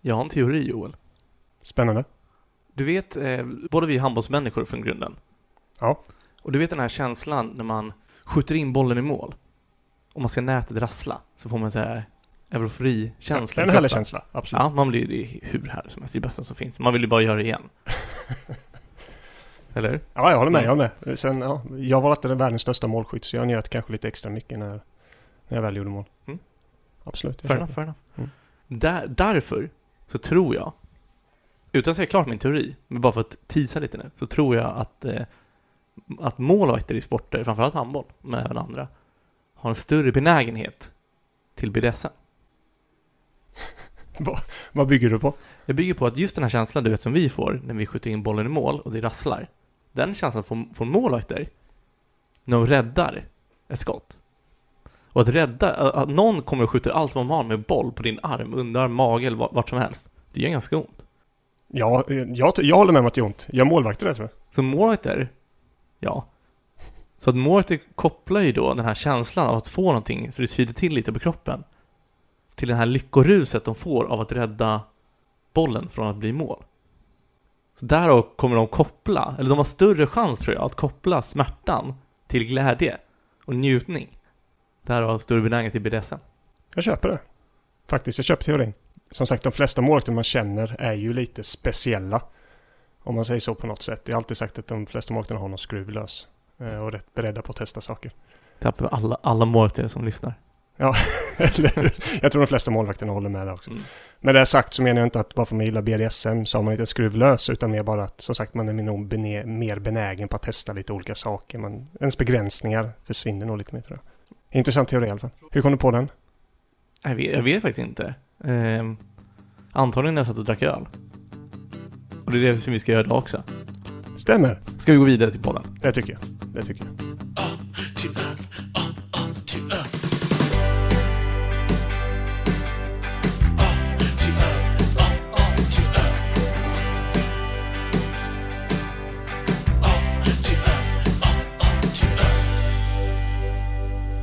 Jag har en teori Joel. Spännande. Du vet, eh, båda vi är handbollsmänniskor från grunden. Ja. Och du vet den här känslan när man skjuter in bollen i mål. Och man ser nätet rassla. Så får man så här euforikänsla. I en härlig känsla, absolut. Ja, man blir det är hur härligt som helst. Det är det bästa som finns. Man vill ju bara göra det igen. Eller? Ja, jag håller med. Mm. Jag håller med. Sen, ja, jag var inte världens största målskytt, så jag njöt kanske lite extra mycket när, när jag väl gjorde mål. Mm. Absolut. Fair enough, fair enough. Mm. Där, därför så tror jag, utan att säga klart min teori, men bara för att tisa lite nu, så tror jag att, eh, att målvakter i sporter, framförallt handboll, men även andra, har en större benägenhet till BDSM. Vad bygger du på? Jag bygger på att just den här känslan du vet som vi får när vi skjuter in bollen i mål och det rasslar. Den känslan får, får målvakter när de räddar ett skott. Och att rädda, att någon kommer och skjuter allt vad man har med boll på din arm, underarm, mage eller vart, som helst. Det gör ganska ont. Ja, eh, jag, jag håller med om att det gör ont. Jag är målvakt i det tror jag. Så målvakter, ja. Så att målvakter kopplar ju då den här känslan av att få någonting så det svider till lite på kroppen. Till den här lyckoruset de får av att rädda bollen från att bli mål. Så därav kommer de koppla, eller de har större chans tror jag, att koppla smärtan till glädje och njutning. Därav större benägenhet till BDSM. Jag köper det. Faktiskt, jag köper teorin. Som sagt, de flesta målvakter man känner är ju lite speciella. Om man säger så på något sätt. Jag har alltid sagt att de flesta målvakterna har någon skruv lös. eh, Och rätt beredda på att testa saker. Tappar alla, alla målvakter som lyssnar. Eller hur? jag tror de flesta målvakterna håller med där också. Mm. Med det sagt så menar jag inte att bara för att man gillar BDSM så har man inte skruvlös utan mer bara att som sagt man är nog bene, mer benägen på att testa lite olika saker. Man, ens begränsningar försvinner nog lite mer tror jag. Intressant teori i alla fall. Hur kom du på den? Jag vet, jag vet faktiskt inte. Ehm, antagligen när jag satt och drack öl. Och det är det som vi ska göra idag också. Stämmer. Ska vi gå vidare till podden? Det tycker jag. Det tycker jag.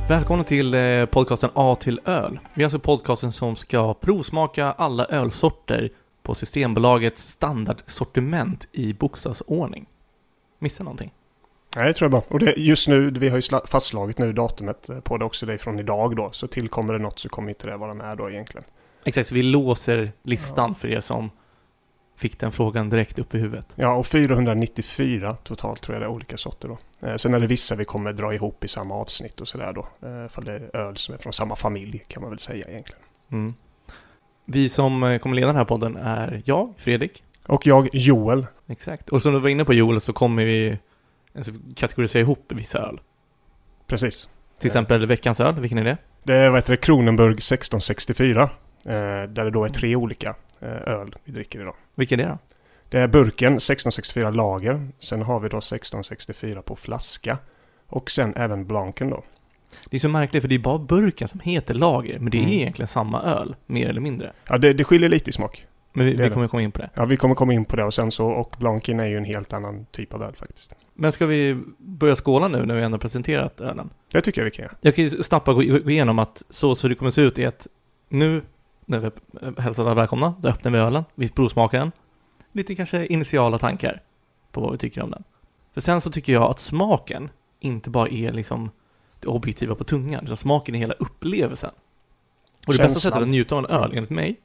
Välkomna till eh, podcasten A till öl. Vi är alltså podcasten som ska provsmaka alla ölsorter på Systembolagets standardsortiment i bokstavsordning. Missar någonting? Nej, det tror jag bara. Och det, just nu, vi har ju sla- fastslagit nu datumet eh, på det också, det är från idag då. Så tillkommer det något så kommer inte det vara med då egentligen. Exakt, så vi låser listan för er som fick den frågan direkt upp i huvudet. Ja, och 494 totalt tror jag det är olika sorter då. Eh, sen är det vissa vi kommer dra ihop i samma avsnitt och sådär då. Eh, för det är öl som är från samma familj kan man väl säga egentligen. Mm. Vi som eh, kommer leda den här podden är jag, Fredrik. Och jag, Joel. Exakt. Och som du var inne på Joel så kommer vi alltså, kategorisera ihop vissa öl. Precis. Till exempel veckans öl, vilken är det? Det är vad heter det, Kronenburg 1664. Eh, där det då är tre olika öl vi dricker idag. Vilken är det då? Det är burken 1664 lager. Sen har vi då 1664 på flaska. Och sen även blanken då. Det är så märkligt för det är bara burken som heter lager, men det är Mm. egentligen samma öl, mer eller mindre. Ja, det, det skiljer lite i smak. Men vi, Det vi det. kommer komma in på det. Ja, vi kommer komma in på det och sen så, och blanken är ju en helt annan typ av öl faktiskt. Men ska vi börja skåla nu när vi ändå presenterat ölen? Det tycker jag vi kan göra. Jag kan ju snabbt gå gå igenom att så, så det kommer se ut är att nu när vi hälsar alla välkomna, då öppnar vi ölen, vi provsmakar den. Lite kanske initiala tankar på vad vi tycker om den. För sen så tycker jag att smaken inte bara är liksom det objektiva på tungan, utan smaken är hela upplevelsen. Och det bästa Känslan. sättet att njuta av en öl, enligt mig,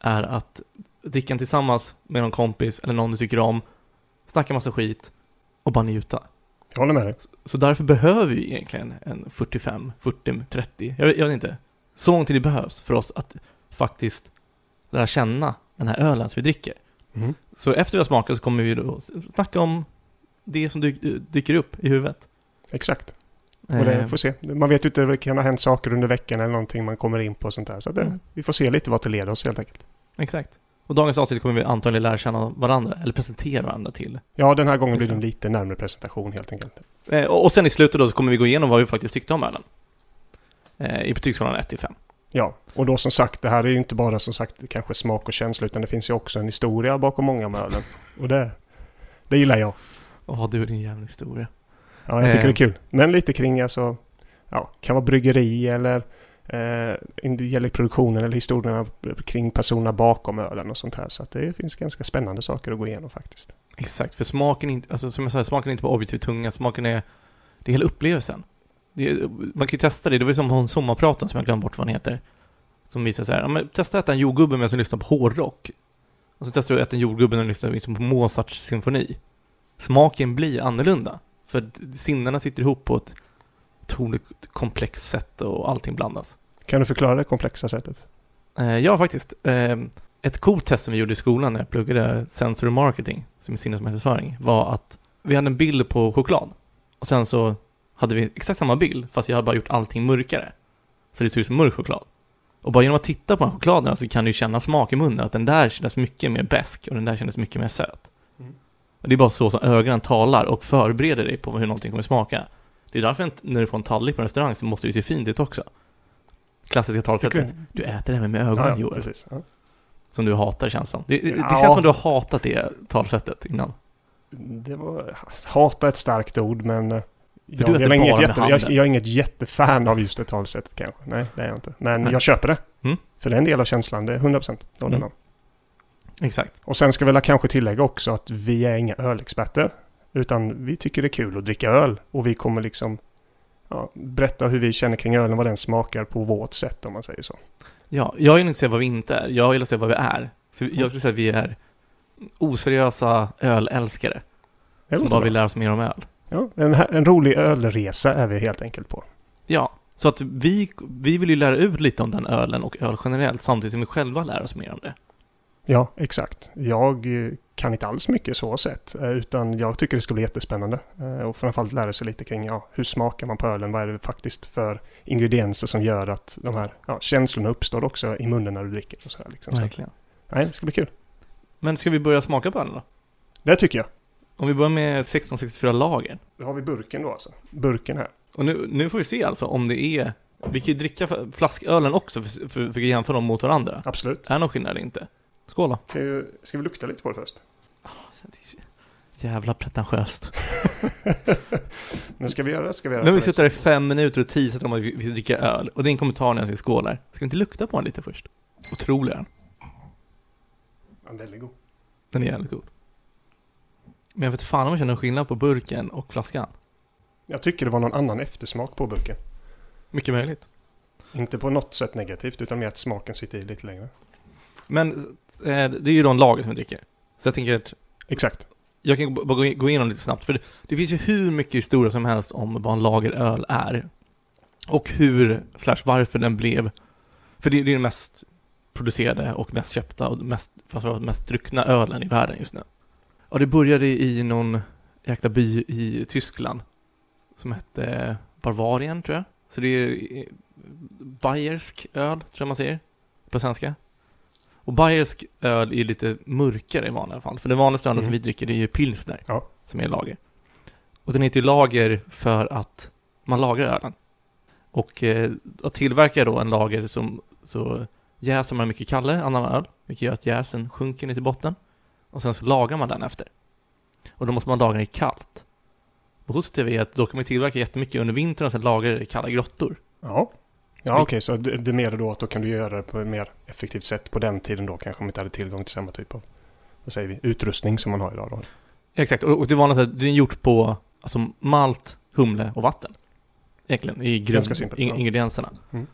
är att dricka den tillsammans med någon kompis eller någon du tycker om, snacka massa skit och bara njuta. Jag håller med dig. Så därför behöver vi egentligen en 45, 40, 30, jag vet, jag vet inte. Så lång tid det behövs för oss att faktiskt lära känna den här ölen som vi dricker. Mm. Så efter vi har smakat så kommer vi då snacka om det som dyk, dyker upp i huvudet. Exakt. Och det Eh, får se. Man vet ju inte, det kan ha hänt saker under veckan eller någonting man kommer in på och sånt där. Så det, Mm. vi får se lite vart det leder oss helt enkelt. Exakt. Och dagens avsnitt kommer vi antagligen lära känna varandra, eller presentera varandra till. Ja, den här gången blir det en Exakt. lite närmare presentation helt enkelt. Eh, och, och sen i slutet då så kommer vi gå igenom vad vi faktiskt tyckte om ölen. Eh, I betygsskalan 1 till 5. Ja, och då som sagt, det här är ju inte bara som sagt kanske smak och känsla utan det finns ju också en historia bakom många av ölen. Och det, det gillar jag. Åh, du är din jävla historia. Ja, jag tycker Eh. det är kul. Men lite kring alltså, ja, kan vara bryggeri eller Eh, gäller produktionen eller historierna kring personerna bakom ölen och sånt här. Så att det finns ganska spännande saker att gå igenom faktiskt. Exakt, för smaken är inte, alltså som jag sa, smaken är inte bara objektiv tunga, smaken är, det är hela upplevelsen. Det man kan ju testa det, det var ju som hon sommarpraten som jag glömde bort vad han heter. Som visar så här, ja, men testa att äta en jordgubbe medan du lyssnar på hårdrock. Och så testar du att äta en jordgubbe när du lyssnar liksom på Mozarts symfoni. Smaken blir annorlunda. För sinnena sitter ihop på ett otroligt komplext sätt och allting blandas. Kan du förklara det komplexa sättet? Eh, ja, faktiskt. Eh, ett coolt test som vi gjorde i skolan när jag pluggade sensory marketing, som är sinnesmarknadsföring, var att vi hade en bild på choklad. Och sen så hade vi exakt samma bild, fast jag hade bara gjort allting mörkare. Så det ser ut som mörk choklad. Och bara genom att titta på de här chokladerna så kan du känna smak i munnen, att den där kändes mycket mer besk och den där kändes mycket mer söt. Mm. Och det är bara så som ögonen talar och förbereder dig på hur någonting kommer smaka. Det är därför när du får en tallrik på en restaurang så måste det se fint ut också. Klassiska talesättet. Du äter det här med ögonen Ja, ja, Joel. precis. Ja. Som du hatar känns som. Det, det, det känns som att du har hatat det talesättet innan. Det var, hata ett starkt ord men eh, jag, jag, är inget jätte, jag, jag är inget jättefan av just det talesättet kanske. Nej, det är jag inte. Men Nej. jag köper det. Mm. För det är en del av känslan, det är 100% håller Mm. Exakt. Och sen ska vi kanske tillägga också att vi är inga ölexperter. Utan vi tycker det är kul att dricka öl. Och vi kommer liksom ja, berätta hur vi känner kring ölen, vad den smakar på vårt sätt om man säger så. Ja, jag vill inte säga vad vi inte är. Jag vill säga vad vi är. Så jag skulle säga att vi är oseriösa ölälskare. Som bara bra. vill lära oss mer om öl. Ja, en, en rolig ölresa är vi helt enkelt på. Ja, så att vi, vi vill ju lära ut lite om den ölen och öl generellt samtidigt som vi själva lär oss mer om det. Ja, exakt. Jag eh, kan inte alls mycket så sett. eh, Utan jag tycker det ska bli jättespännande. Eh, Och framförallt lära sig lite kring ja, hur smakar man på ölen? Vad är det faktiskt för ingredienser som gör att de här ja, känslorna uppstår också i munnen när du dricker. Och så här, liksom. så, Verkligen. nej, det ska bli kul. Men ska vi börja smaka på ölen då? Det tycker jag. Om vi börjar med 1664 lager. Då har vi burken då alltså. Burken här. Och nu, nu får vi se alltså om det är... Vi kan ju dricka flaskölen också för, för, för att jämföra dem mot varandra. Absolut. Är det någon skillnad eller inte? Skål då. Ska, ju, ska vi lukta lite på det först? Det så Jävla pretentiöst. Men ska vi göra det? Ska vi göra Nu har vi det suttit där i fem minuter och teasat om att vi vi dricka öl. Och din kommentar när vi skålar. Ska vi inte lukta på den lite först? Otrolig är den. Ja, väldigt god. Den är jävligt god. Men jag vet fan om jag känner skillnad på burken och flaskan. Jag tycker det var någon annan eftersmak på burken. Mycket möjligt. Inte på något sätt negativt utan mer att smaken sitter i lite längre. Men eh, det är ju då en lager som vi dricker. Så jag tänker att Exakt. jag kan bara gå in- gå igenom lite snabbt. För det, det finns ju hur mycket historia som helst om vad en lageröl är. Och hur, slash varför den blev. För det, det är den mest producerade och mest köpta och mest, framförallt mest druckna ölen i världen just nu. Och det började i någon jäkla by i Tyskland. Som hette Bavarien tror jag. Så det är eh, bayersk öl, tror jag man säger. På svenska. Och bayersk öl är lite mörkare i vanliga fall. För den vanligaste ölen Mm. som vi dricker det är ju pilsner. Ja. Som är lager. Och den heter ju lager för att man lagrar ölen. Och eh, att tillverka då en lager som så jäser man mycket kallare annan öl. Vilket gör att jäsen sjunker ner till botten. Och sen så lagrar man den efter. Och då måste man lagra i kallt. Positivt är att då kan man tillverka jättemycket under vintern och sen lagra det i kalla grottor. Ja. Ja okej, så det, det menar då att då kan du göra det på ett mer effektivt sätt på den tiden då kanske om inte hade tillgång till samma typ av, vad säger vi, utrustning som man har idag då. Exakt, och, det är att det är gjort på alltså, malt, humle och vatten. Egentligen, i grund, simpelt, in, ja. ingredienserna. Mm.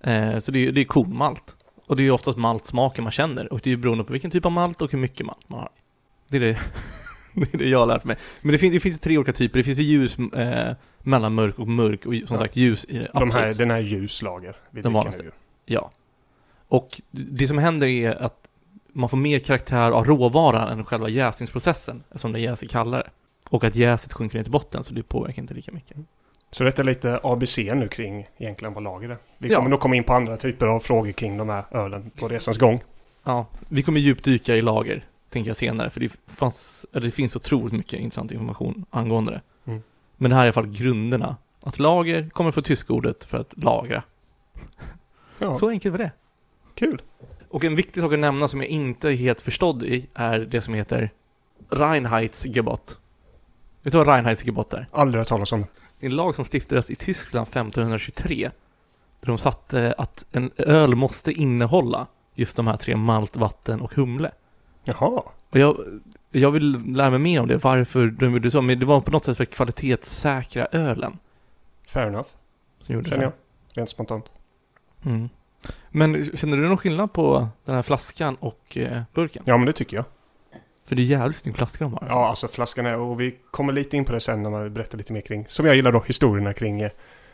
Eh, så det är, det är kornmalt. Och det är ju oftast maltsmaken man känner. Och det är ju beroende på vilken typ av malt och hur mycket malt man har. Det är det, det, är det jag har lärt mig. Men det, fin, det finns tre olika typer. Det finns ju ljus, eh, mellanmörk och mörk. Och som Ja. sagt ljus i det De här, absolut. den här ljuslager vi De dricker nu. Ja. Och det som händer är att man får mer karaktär av råvaran än själva jäsningsprocessen, eftersom det jäser kallare. Och att jäset sjunker ner till botten, så det påverkar inte lika mycket. Så detta är lite ABC nu kring egentligen vad lager är. Vi Ja. kommer nog komma in på andra typer av frågor kring de här ölen på resans gång. Ja, vi kommer djupdyka i lager, tänker jag senare, för det, fanns, det finns otroligt mycket intressant information angående det. Mm. Men det här är i alla fall grunderna. Att lager kommer från tyska ordet för att lagra. Ja, Så enkelt var det. kul. Och en viktig sak att nämna som jag inte är helt förstådd i är det som heter Reinheitsgebot. Vet du vad Reinheitsgebot är? Aldrig hört talas om det. Det är en lag som stiftades i Tyskland 1523 Där de satte att en öl måste innehålla just de här tre malt, vatten och humle. Jaha. Och jag, jag vill lära mig mer om det, varför de gjorde så. Men det var på något sätt för att kvalitetssäkra ölen. Fair enough. Som gjorde Känner jag. Rent spontant. Mm. Men känner du någon skillnad på den här flaskan och eh, burken? Ja, men det tycker jag. För det är jävligt snygg flaska de har. Ja, alltså flaskan är, och vi kommer lite in på det sen när man berättar lite mer kring, som jag gillar då, historierna kring eh,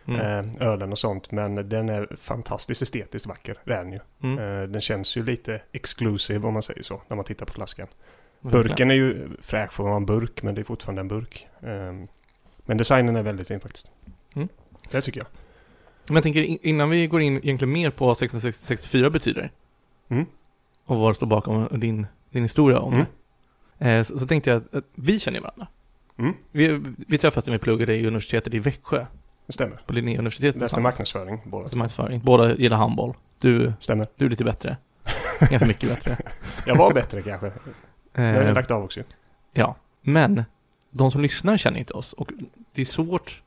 Mm. eh, ölen och sånt. Men den är fantastiskt estetiskt vacker, det är den ju. Mm. Eh, den känns ju lite exclusive om man säger så, när man tittar på flaskan. Verkligen. Burken är ju fräsch för att vara en burk, men det är fortfarande en burk. Ehm, men designen är väldigt fin faktiskt. Mm. Det tycker jag. Men jag tänker in- innan vi går in egentligen mer på vad 1664 betyder Mm. och vad det står bakom din, din historia om Mm. Eh, så, så tänkte jag att, att vi känner varandra. Mm. Vi, vi träffades när vi pluggade i universitetet i Växjö, Det stämmer. på Linnéuniversitetet Läste marknadsföring båda. Som marknadsföring. Båda gillar handboll. Du, Stämmer. du är lite bättre. Ganska mycket bättre. Jag var bättre kanske. Har jag Eh, lagt av också. ja, men de som lyssnar känner inte oss och det är svårt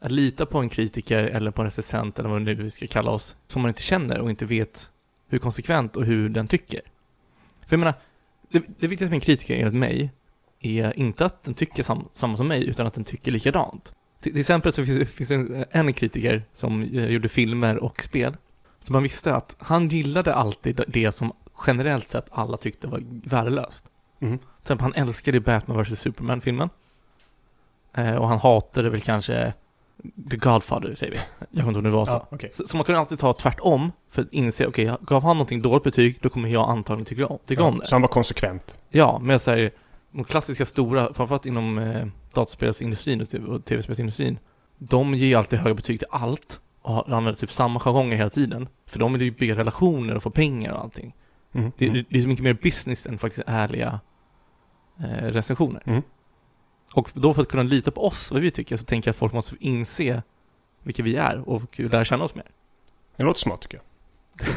att lita på en kritiker eller på en recensent eller vad nu vi ska kalla oss som man inte känner och inte vet hur konsekvent och hur den tycker. För jag menar, det, det viktigaste med en kritiker enligt mig är inte att den tycker sam, samma som mig utan att den tycker likadant. Till, till exempel så finns, finns det en, en kritiker som eh, gjorde filmer och spel så man visste att han gillade alltid det som generellt sett alla tyckte var värdelöst. Mm. Till exempel han älskade Batman vs Superman-filmen. Eh, och han hatade väl kanske The Godfather, säger vi. Jag kommer inte ihåg om det var så. Ja, okej. så. Så man kunde alltid ta tvärtom för att inse, okej, gav han någonting dåligt betyg, då kommer jag antagligen tycka om, tycka om Ja, det. så han var konsekvent. Ja, men så här, de klassiska stora, framförallt inom eh, dataspelsindustrin och TV- och tv-spelsindustrin, de ger alltid höga betyg till allt och använder typ samma jargonger hela tiden. För de vill ju bygga relationer och få pengar och allting. Mm. Det, Mm. det är så mycket mer business än faktiskt ärliga eh, recensioner. Mm. Och då för att kunna lita på oss, vad vi tycker, så tänker jag att folk måste inse vilka vi är och lära känna oss mer. Det låter smart tycker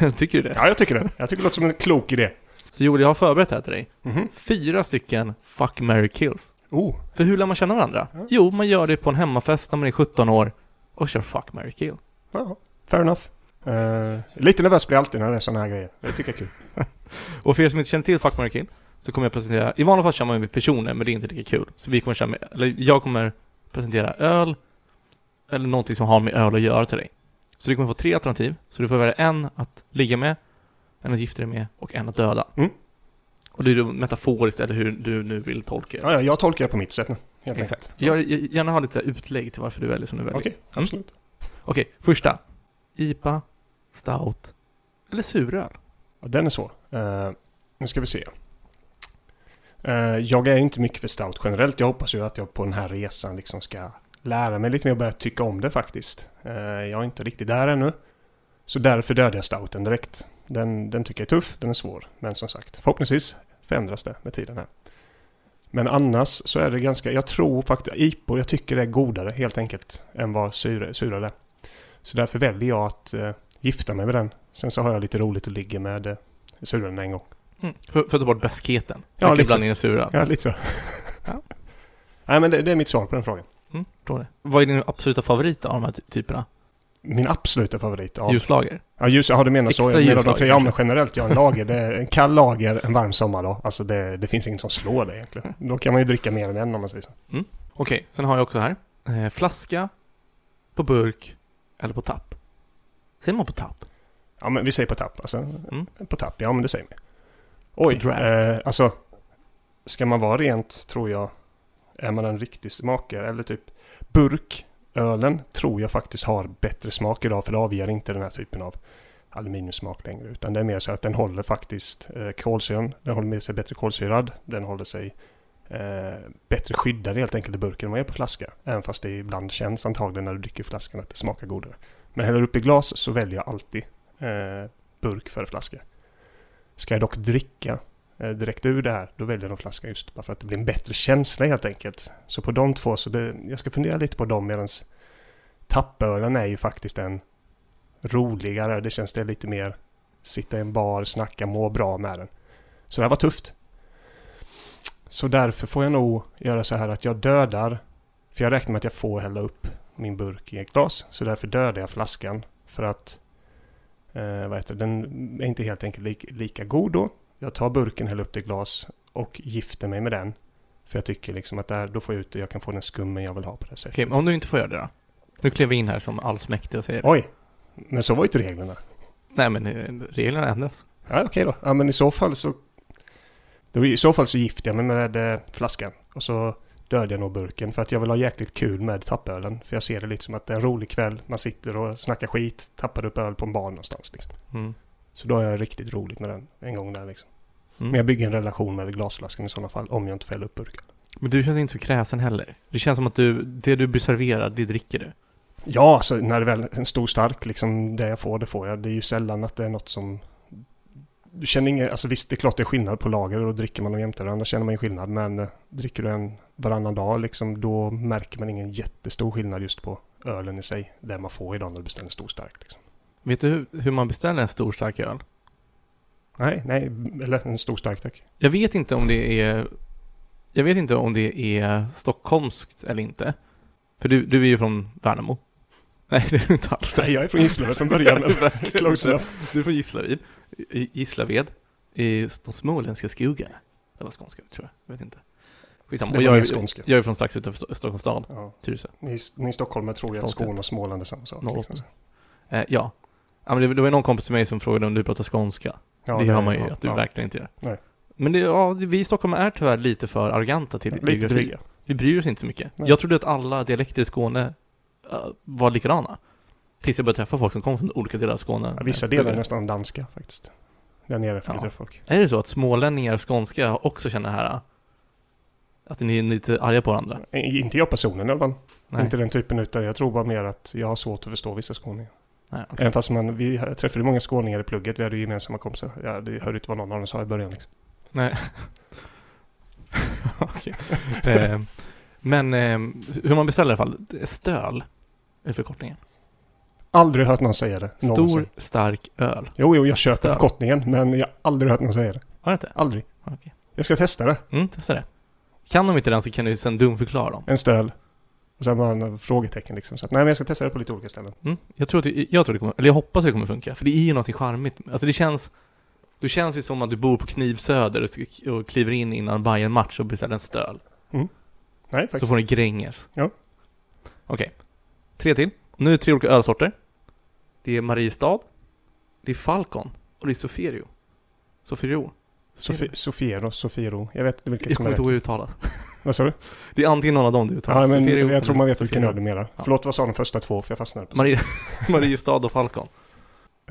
jag. tycker du det? Ja, jag tycker det. Jag tycker det låter som en klok idé. Så Joel, jag har förberett här till dig. Mhm. Fyra stycken fuck, marry, kills. Oh, För hur lär man känna varandra? Ja. Jo, man gör det på en hemmafest när man är 17 år och kör fuck, marry, kill. ja. Fair enough. Eh, lite nervös blir jag alltid när det är sådana här grejer. Det tycker jag är kul. Och för er som inte känner till fuck, marry, kill så kommer jag presentera, i vanliga fall kör man med personer men det är inte lika kul. Så vi kommer köra med, eller jag kommer presentera öl eller någonting som har med öl att göra till dig. Så du kommer få tre alternativ. Så du får välja en att ligga med, en att gifta dig med och en att döda. Mm. Och det är då metaforiskt eller hur du nu vill tolka det. Ja, ja, jag tolkar det på mitt sätt nu. Helt Exakt. enkelt. Jag jag- gärna ha lite utlägg till varför du väljer som du väljer. Okej, Mm. absolut. Okej, första. IPA, Stout eller suröl? Ja, den är svår. Eh, nu ska vi se. Eh, jag är inte mycket för stout generellt. Jag hoppas ju att jag på den här resan liksom ska lära mig lite mer och börja tycka om det faktiskt. Eh, jag är inte riktigt där ännu. Så därför dödade jag stouten direkt. Den, den tycker jag är tuff, den är svår. Men som sagt, förhoppningsvis förändras det med tiden här. Men annars så är det ganska, jag tror faktiskt, IPO, jag tycker det är godare helt enkelt än vad syra, syra är. Så därför väljer jag att eh, gifta mig med den. Sen så har jag lite roligt och ligger med eh, suran en gång. Mm. För, för att ta bort beskheten. Ja, lite blanda in suran. Ja, lite så. Ja. Nej, men det, det är mitt svar på den frågan. Mm, det. Vad är din absoluta favorit av de här ty- typerna? Min absoluta favorit av... Ljuslager? Ja, ljus. Ja, du menar så. Extra Jag menar de tre. Ja, men generellt. Ja, en lager. Det är en kall lager, en varm sommardag. Alltså det, det finns inget som slår det egentligen. Då kan man ju dricka mer än en om man säger så. Okej, sen har jag också här. Eh, flaska, på burk eller på tapp. Säger man på tapp? Ja, men vi säger på tapp. Alltså, Mm. på tapp. Ja, men det säger vi. Oj. Draft. Eh, alltså, ska man vara rent, tror jag, är man en riktig smakare eller typ burk, ölen, tror jag faktiskt har bättre smak idag för det avger inte den här typen av aluminiumsmak längre. Utan det är mer så att den håller faktiskt eh, kolsyran, den håller med sig bättre kolsyrad, den håller sig eh, bättre skyddad helt enkelt i burken än vad är på flaska. Även fast det ibland känns antagligen när du dricker flaskan att det smakar godare. Men häller upp i glas så väljer jag alltid eh, burk före flaska. Ska jag dock dricka eh, direkt ur det här, då väljer jag nog flaska just bara för att det blir en bättre känsla helt enkelt. Så på de två, så det, jag ska fundera lite på dem medan tappölen är ju faktiskt en roligare, det känns det lite mer sitta i en bar, snacka, må bra med den. Så det här var tufft. Så därför får jag nog göra så här att jag dödar, för jag räknar med att jag får hälla upp min burk i ett glas, så därför dödar jag flaskan För att eh, vad heter, det, den är inte helt enkelt li, lika god då. Jag tar burken, häller upp det i glas och gifter mig med den. För jag tycker liksom att där, då får jag ut det, jag kan få den skummen jag vill ha på det sättet. Okej, men om du inte får göra det då? Nu klev vi in här som allsmäktig och säger Oj! Men så var ju inte reglerna. Nej men eh, reglerna ändras. Ja, okej då. Ja, men i så fall så... Då, I så fall så gifter jag mig med eh, flaskan. Och så dödar jag nog burken. För att jag vill ha jäkligt kul med tappölen. För jag ser det lite som att det är en rolig kväll. Man sitter och snackar skit. Tappar upp öl på en bar någonstans liksom. Mm. Så då har jag riktigt roligt med den en gång där liksom. Mm. Men jag bygger en relation med glasflaskan i sådana fall. Om jag inte fäller upp burken. Men du känns inte så kräsen heller. Det känns som att du, det du blir serverad, det dricker du. Ja, alltså när det väl en stor stark liksom. Det jag får, det får jag. Det är ju sällan att det är något som... Du känner ingen... Alltså visst, det är klart det är skillnad på lager och då dricker man dem jämte varandra. känner man ju skillnad. Men eh, dricker du en varannan dag liksom, då märker man ingen jättestor skillnad just på ölen i sig. Det man får idag när du beställer en stor stark liksom. Vet du hur, hur man beställer en stor stark öl? Nej, nej, eller en stor stark tack. Jag vet inte om det är Jag vet inte om det är stockholmskt eller inte. För du, du är ju från Värnamo. Nej, det är du inte alls. Nej, jag är från Gislaved från början. Du är från Gislaved. I Gislaved. I de småländska skogarna. Det var skånska, tror jag. Jag vet inte. Skitsamma. Det Och jag, är, skånska. jag är från strax utanför Sto- Stockholms stad. Ja. Tyresö. Ni, ni stockholmare tror ju att. Skåne och Småland är samma sak. Liksom. Eh, ja. ja men det, det var någon kompis till mig som frågade om du pratar skånska. Ja, det hör man ju ja, att du ja. verkligen inte gör. Nej. Men det, ja, det- vi i Stockholm är tyvärr lite för arroganta till Lite geografi. dryga. Vi bryr oss inte så mycket. Nej. Jag trodde att alla dialekter i Skåne eh, var likadana. Tills jag började träffa folk som kom från olika delar av Skåne. Ja, vissa delar är nästan danska faktiskt. Där nere får Ja. träffa folk. Är det så att smålänningar och skånska också känner det här? Att ni är lite arga på varandra? Inte jag personligen i alla fall. Nej. Inte den typen utan jag tror bara mer att jag har svårt att förstå vissa skåningar. Nej, okej. Även fast man, vi träffade många skåningar i plugget, vi hade ju gemensamma kompisar. Ja, det hörde inte vad någon av dem sa i början liksom. Nej. Okej. Eh, men eh, hur man beställer i alla fall. Stöl är förkortningen. Aldrig hört någon säga det. Någonsin. Stor, stark öl. Jo, jo, jag köper Stöd. förkortningen, men jag har aldrig hört någon säga det. Har du inte? Aldrig. Okej. Jag ska testa det. Mm, testa det. Kan de inte den så kan du sen dumförklara dem. En stöl. Och sen bara en frågetecken liksom. Så att, nej, men jag ska testa det på lite olika ställen. Mm. Jag tror att det, jag tror det kommer, eller jag hoppas att det kommer funka. För det är ju något charmigt. Alltså det känns, du känns ju som att du bor på Knivsöder och, kliver in innan bayern match och beställer en stöl. Nej, Så faktiskt. får ni Gränges. Ja. Okej. Tre till. Nu är det tre olika ölsorter. Det är Mariestad. Det är Falcon. Och det är Soferio. Soferio. Sofi- Sofiero, Sofiero. Jag vet inte vilket Jag som kommer är inte ihåg hur det uttalas. Vad sa du? Det är antingen någon av dem du uttalar. Ja, men Soferio jag tror man vet vilken öl du menar. Ja. Förlåt, vad sa de första två? För jag fastnade på Marie, Mariestad och Falcon.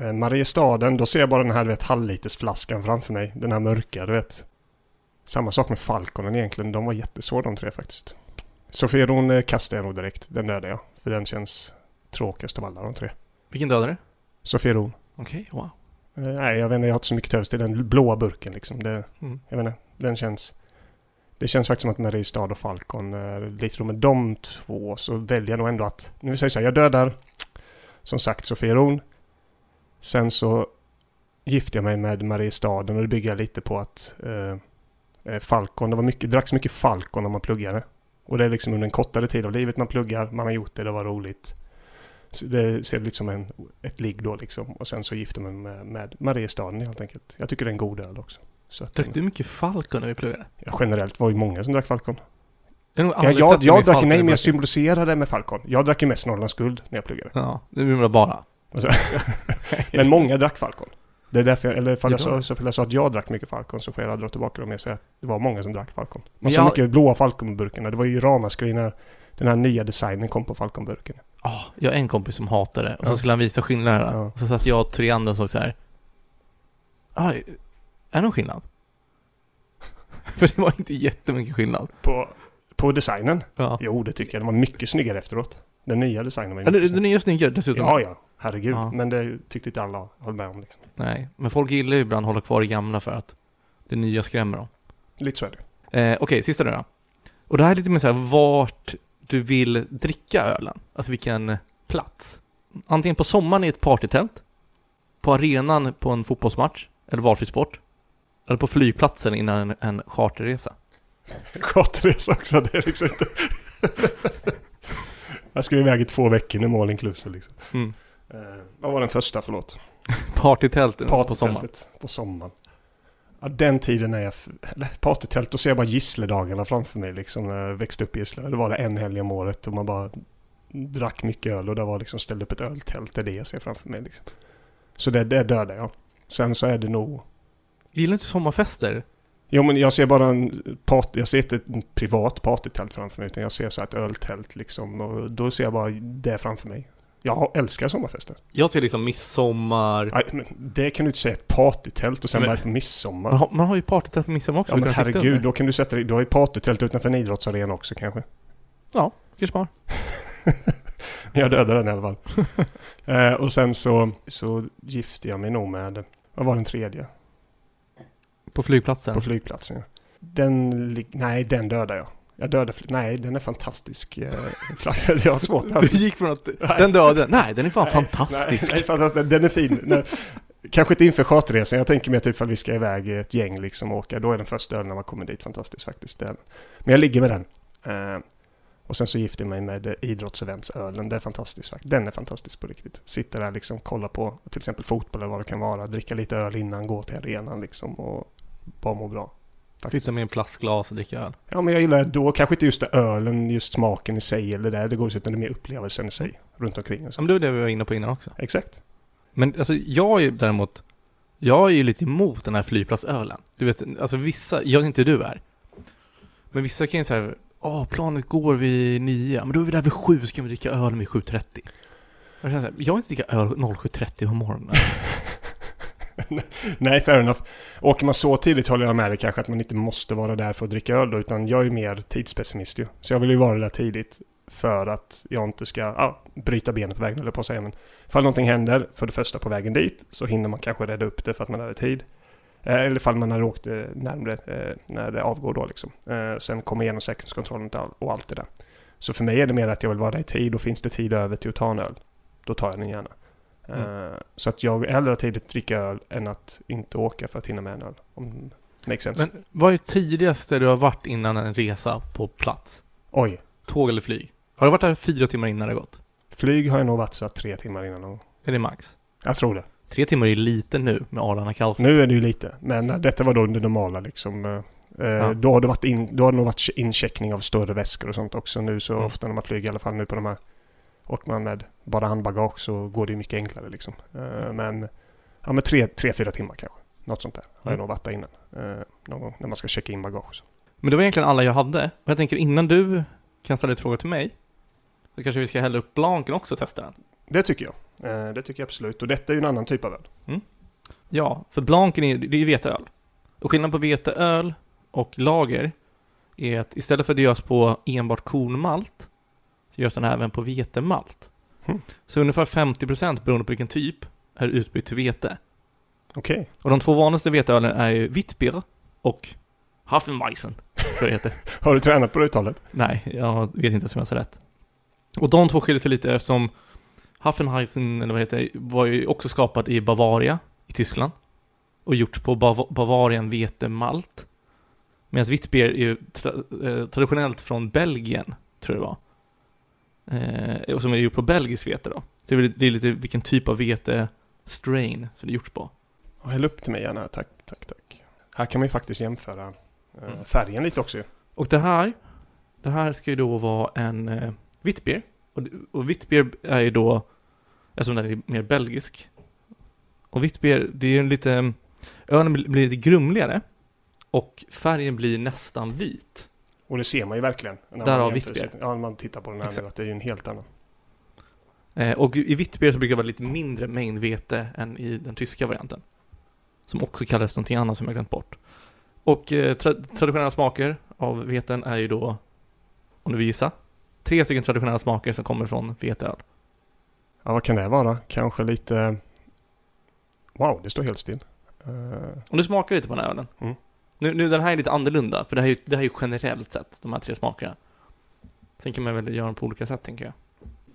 Eh, Mariestaden, då ser jag bara den här du vet, halvlitersflaskan framför mig. Den här mörka, du vet. Samma sak med Falconen egentligen. De var jättesvåra de tre faktiskt. Sofieron eh, kastar jag nog direkt. Den dödar jag. För den känns tråkigast av alla de tre. Vilken dödade du? Sofieron. Okej, wow. Eh, nej, jag vet inte. Jag har inte så mycket övers till den blåa burken liksom. Det, Mm. jag vet inte. Den känns... Det känns faktiskt som att Mariestad och Falcon är lite då med de två så väljer jag nog ändå att... Nu vill säga så här, jag dödar som sagt Sofieron. Sen så gifter jag mig med Mariestaden och det bygger jag lite på att eh, eh, Falcon, det var mycket, dracks mycket Falcon när man pluggade. Och det är liksom under en kortare tid av livet man pluggar, man har gjort det, det var roligt. Det ser lite som en, ett ligg då liksom. Och sen så gifter jag mig med, med Mariestaden helt enkelt. Jag tycker det är en god öl också. Så att, Drack du mycket Falcon när vi pluggade? Ja, generellt var ju många som drack Falcon. Jag, jag jag mig drack, nej men jag symboliserade med Falcon. Jag drack ju mest Norrlands guld när jag pluggade. Ja, det man bara. Men många drack Falcon. Det är därför jag, eller ifall jag, Ja. sa, så ifall jag sa att jag drack mycket Falcon så får jag dra tillbaka dem och säga att det var många som drack Falcon. Man såg jag- mycket blåa Falcon-burkarna. Det var ju ramaskri när den här nya designen kom på Falcon-burken. Ah, jag har en kompis som hatar det och så skulle han visa skillnaderna. Och så satt jag och tre andra och såg så här. Ah, är det någon skillnad? För det var inte jättemycket skillnad. På, på designen? Ja. Jo, det tycker jag. Den var mycket snyggare efteråt. Den nya designen var ju Ja, mycket den, den är snyggare dessutom. Ja, ja. Herregud. Ja. Men det tyckte inte alla höll med om liksom. Nej, men folk gillar ju ibland att hålla kvar i gamla för att det nya skrämmer dem. Lite så är det. Eh, Okej, sista nu då. Och det här är lite mer så här vart du vill dricka ölen. Alltså vilken plats. Antingen på sommaren i ett partytält, på arenan på en fotbollsmatch, eller valfri sport. Eller på flygplatsen innan en, en charterresa. Charterresa också, det är liksom inte... jag ska iväg i två veckor med all inclusive liksom. Mm. Eh, vad var den första, förlåt? Partytälten på sommaren. Partytältet på sommaren. Ja, den tiden är jag... partytält, då ser jag bara gissledagarna framför mig liksom när jag växte upp i Gislaved. Det var det en helg om året och man bara drack mycket öl och det var liksom ställde upp ett öltält. Det är det jag ser framför mig liksom. Så det, det dödar jag. Sen så är det nog... Gillar du inte sommarfester? Jo men jag ser bara en part, jag ser inte ett privat partytält framför mig utan jag ser så här ett öltält liksom och då ser jag bara det framför mig. Jag älskar sommarfester. Jag ser liksom midsommar. Nej, det kan du inte säga ett partytält och sen bara midsommar. Man har, man har ju partytält på midsommar också. Ja men herregud, då kan du sätta dig, du har ju partytält utanför en idrottsarena också kanske. Kanske smart. Jag dödade den i alla fall. eh, och sen så, så gifte jag mig nog med, vad var den tredje? På flygplatsen. På flygplatsen ja. Den, nej den dödade jag. Jag dödade, fly- nej den är fantastisk. Eh, jag har svårt att... Du gick från att Nej. den döden, nej den är fan Nej, fantastisk. Nej, fantastisk. Den är fin. Kanske inte inför charterresan. Jag tänker mig typ ifall vi ska iväg ett gäng liksom och åka. Då är den första ölen när man kommer dit fantastisk faktiskt. Den. Men jag ligger med den. Eh, och sen så gifte jag mig med idrottseventsölen. Det är fantastiskt faktiskt. Den är fantastisk på riktigt. Sitta där liksom, kolla på till exempel fotboll eller vad det kan vara. Dricka lite öl innan, gå till arenan liksom och bara må bra. Faktiskt. Sitta med en plastglas och dricka öl. Ja men jag gillar det då. Kanske inte just det ölen, just smaken i sig eller det. Det går utan det är mer upplevelsen i sig. Runt omkring och Ja, så. men det var det vi var inne på innan också. Exakt. Men alltså jag är däremot, jag är ju lite emot den här flygplatsölen. Du vet, alltså vissa, jag vet inte hur du är. Men vissa kan ju säga, åh planet går vid nio, men då är vi där vid sju, så kan vi dricka öl vid 7.30. Jag känner så här, Jag vill inte dricka öl 07.30 på morgonen. Nej, fair enough. Åker man så tidigt håller jag med dig kanske att man inte måste vara där för att dricka öl då, utan jag är mer tidspessimist ju. Så jag vill ju vara där tidigt för att jag inte ska ja, bryta benet på vägen eller på att säga. Men ifall någonting händer, för det första på vägen dit, så hinner man kanske rädda upp det för att man hade tid. Eh, eller ifall man har åkt eh, närmre eh, när det avgår då liksom. Sen komma igenom säkerhetskontrollen och och allt det där. Så för mig är det mer att jag vill vara där i tid och finns det tid över till att ta en öl, då tar jag den gärna. Mm. Eh, Så att jag hellre tidigt dricka öl än att inte åka för att hinna med en öl. Om makes sense. Men vad är tidigaste du har varit innan en resa på plats? Oj. Tåg eller flyg? Har du varit där fyra timmar innan det gått? Flyg har jag nog varit så att tre timmar innan. någon. Är det max? Jag tror det. Tre timmar är lite nu med Arlanda kaos. Nu är det ju lite. Men eh, detta var då det normala liksom. eh, Ja. Då har det varit in, då har det nog varit incheckning av större väskor och sånt också nu. Så Mm. ofta när man flyger, i alla fall nu på de här. Och man med bara handbagage så går det mycket enklare liksom. Eh, Men, ja men tre, tre, fyra timmar kanske. Något sånt där. Har jag Mm. nog varit där innan. Eh, Någon gång när man ska checka in bagage. så. Men det var egentligen alla jag hade. Och jag tänker innan du kan ställa ett fråga till mig, så kanske vi ska hälla upp Blanken också och testa den. Det tycker jag. Eh, Det tycker jag absolut. Och detta är ju en annan typ av öl. Ja, för Blanken är, det är ju veteöl. Och skillnaden på veteöl och lager är att istället för att det görs på enbart kornmalt, görs den även på vetemalt. Mm. Så ungefär 50% beroende på vilken typ är utbytt till vete. Okej. Och de två vanligaste veteölen är ju Witbier och Hafenweizen, tror jag heter. Har du tränat på det uttalet? Nej, jag vet inte ens om jag sa rätt. Och de två skiljer sig lite eftersom Hafenheisen, eller vad heter det, var ju också skapad i Bavaria i Tyskland. Och gjort på Bav- Bavarian vetemalt. Medan Witbier är ju tra- eh, traditionellt från Belgien, tror jag det var. Eh, och som är gjort på belgisk vete då. Så det är, lite vilken typ av vete strain som det är gjort på. Ja, Häll upp till mig gärna. Tack, tack, tack. Här kan man ju faktiskt jämföra eh, Mm. färgen lite också. Och det här, det här ska ju då vara en eh, Witbier. Och, och Witbier är ju då, eftersom den är mer belgisk. Och Witbier, det är ju lite, ölen blir lite grumligare. Och färgen blir nästan vit. Och det ser man ju verkligen. När Där man har jämför Witbier. sig- Ja, när man tittar på den här Exakt. nu. Att det är ju en helt annan. Eh, och i Witbier så brukar det vara lite mindre mängd vete än i den tyska varianten. Som också kallas någonting annat som jag glömt bort. Och eh, tra- traditionella smaker av veten är ju då, om du vill gissa, tre stycken traditionella smaker som kommer från veteöl. Ja, vad kan det vara? Kanske lite... Wow, det står helt still. Eh, Om du smakar lite på den här ölen. Mm. Nu, nu, den här är lite annorlunda, för det här är ju, det här är ju generellt sett, de här tre smakerna. Sen kan man väl göra dem på olika sätt, tänker jag.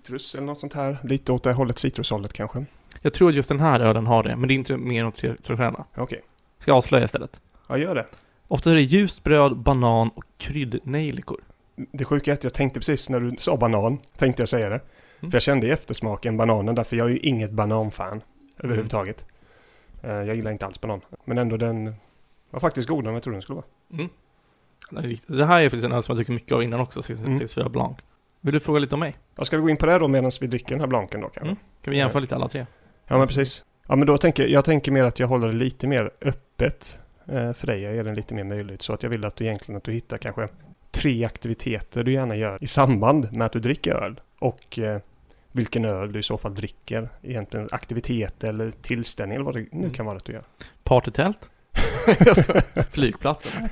citrus eller något sånt här. Lite åt det hållet, citrushållet kanske. Jag tror att just den här ölen har det, men det är inte mer än de tre traditionella. Okej. Ska jag avslöja istället? Ja, gör det. Ofta är det ljust bröd, banan och kryddnejlikor. Det sjuka är att jag tänkte precis när du sa banan, tänkte jag säga det. För jag kände i eftersmaken bananen, därför jag är ju inget bananfan överhuvudtaget. Eh, jag gillar inte alls banan. Men ändå den var faktiskt godare än jag trodde den skulle vara. Mm. Det, här är faktiskt en öl som jag tycker mycket av innan också, 64 Mm. Blanc. Vill du fråga lite om mig? Ja, ska vi gå in på det då medan vi dricker den här blanken då kanske? Mm. Kan vi jämföra lite alla tre? Ja men precis. Ja men då tänker jag tänker mer att jag håller det lite mer öppet eh, för dig. Jag ger den lite mer möjlighet. Så att jag vill att du egentligen att du hittar kanske tre aktiviteter du gärna gör i samband med att du dricker öl. Och eh, vilken öl du i så fall dricker. Egentligen aktivitet eller tillställning eller vad det nu Mm. kan vara att du gör. Partytält? Flygplatsen?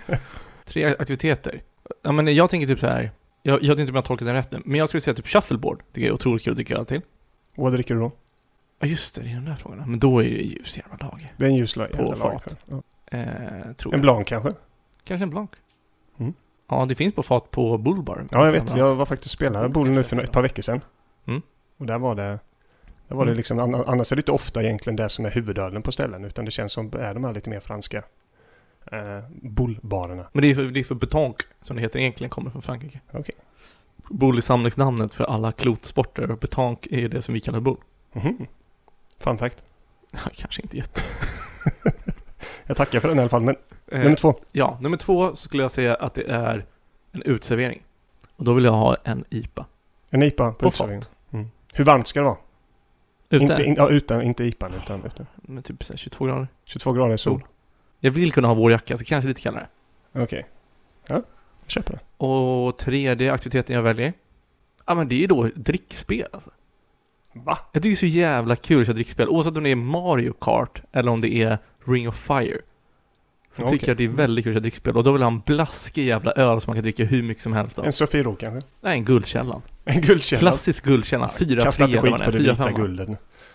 Tre aktiviteter. Ja men jag tänker typ så här. Jag, jag vet inte om jag tolkat den rätt nu, men jag skulle säga typ shuffleboard. Det är otroligt kul att dricka öl till. Vad dricker du då? Ja just det, det är de där frågorna. Men då är det ljus jävla lager. Det är en ljusla På jävla fat. lager. Ja. Eh, tror En blanc kanske? Kanske en blank. Mm. Ja, det finns på fat på Bullbar. Ja jag vet. Jag var faktiskt spelare Bull nu för ett par veckor sedan. Mm. Och där var det där var det Mm. liksom, anna- annars är det inte ofta egentligen det som är huvudölen på ställen utan det känns som är de här lite mer franska eh, bullbarerna. Men det är för, det är för betonk, som det heter egentligen, kommer från Frankrike. Okej. Bull är samlingsnamnet för alla klotsporter och betonk är det som vi kallar bull. Mhm. Fun fact. Kanske inte jätte... Jag tackar för den i alla fall. Men Eh, nummer två. Ja, nummer två så skulle jag säga att det är en utservering. Och då vill jag ha en IPA. En IPA på På utservering. Mm. Hur varmt ska det vara? Ute? Inte, in, ja, utan, inte IPA utan ute. Med typ så här 22 grader. 22 grader sol. Jag vill kunna ha vårjacka, så kanske lite kallare. Okej. Ja, jag köper det. Och tredje aktiviteten jag väljer. Ja men det är då drickspel alltså. Va? Jag tycker det är så jävla kul att köra drickspel. Oavsett om det är Mario Kart eller om det är Ring of Fire. Så Okej. tycker jag det är väldigt kul att köra drickspel. Och då vill jag ha en blaskig jävla öl som man kan dricka hur mycket som helst av. En Sofiero kanske? Nej, en Guldkällan. En guldkälla? Klassisk Guldkällan. Ja, Fyra Kasta inte eller skit på det vita guldet.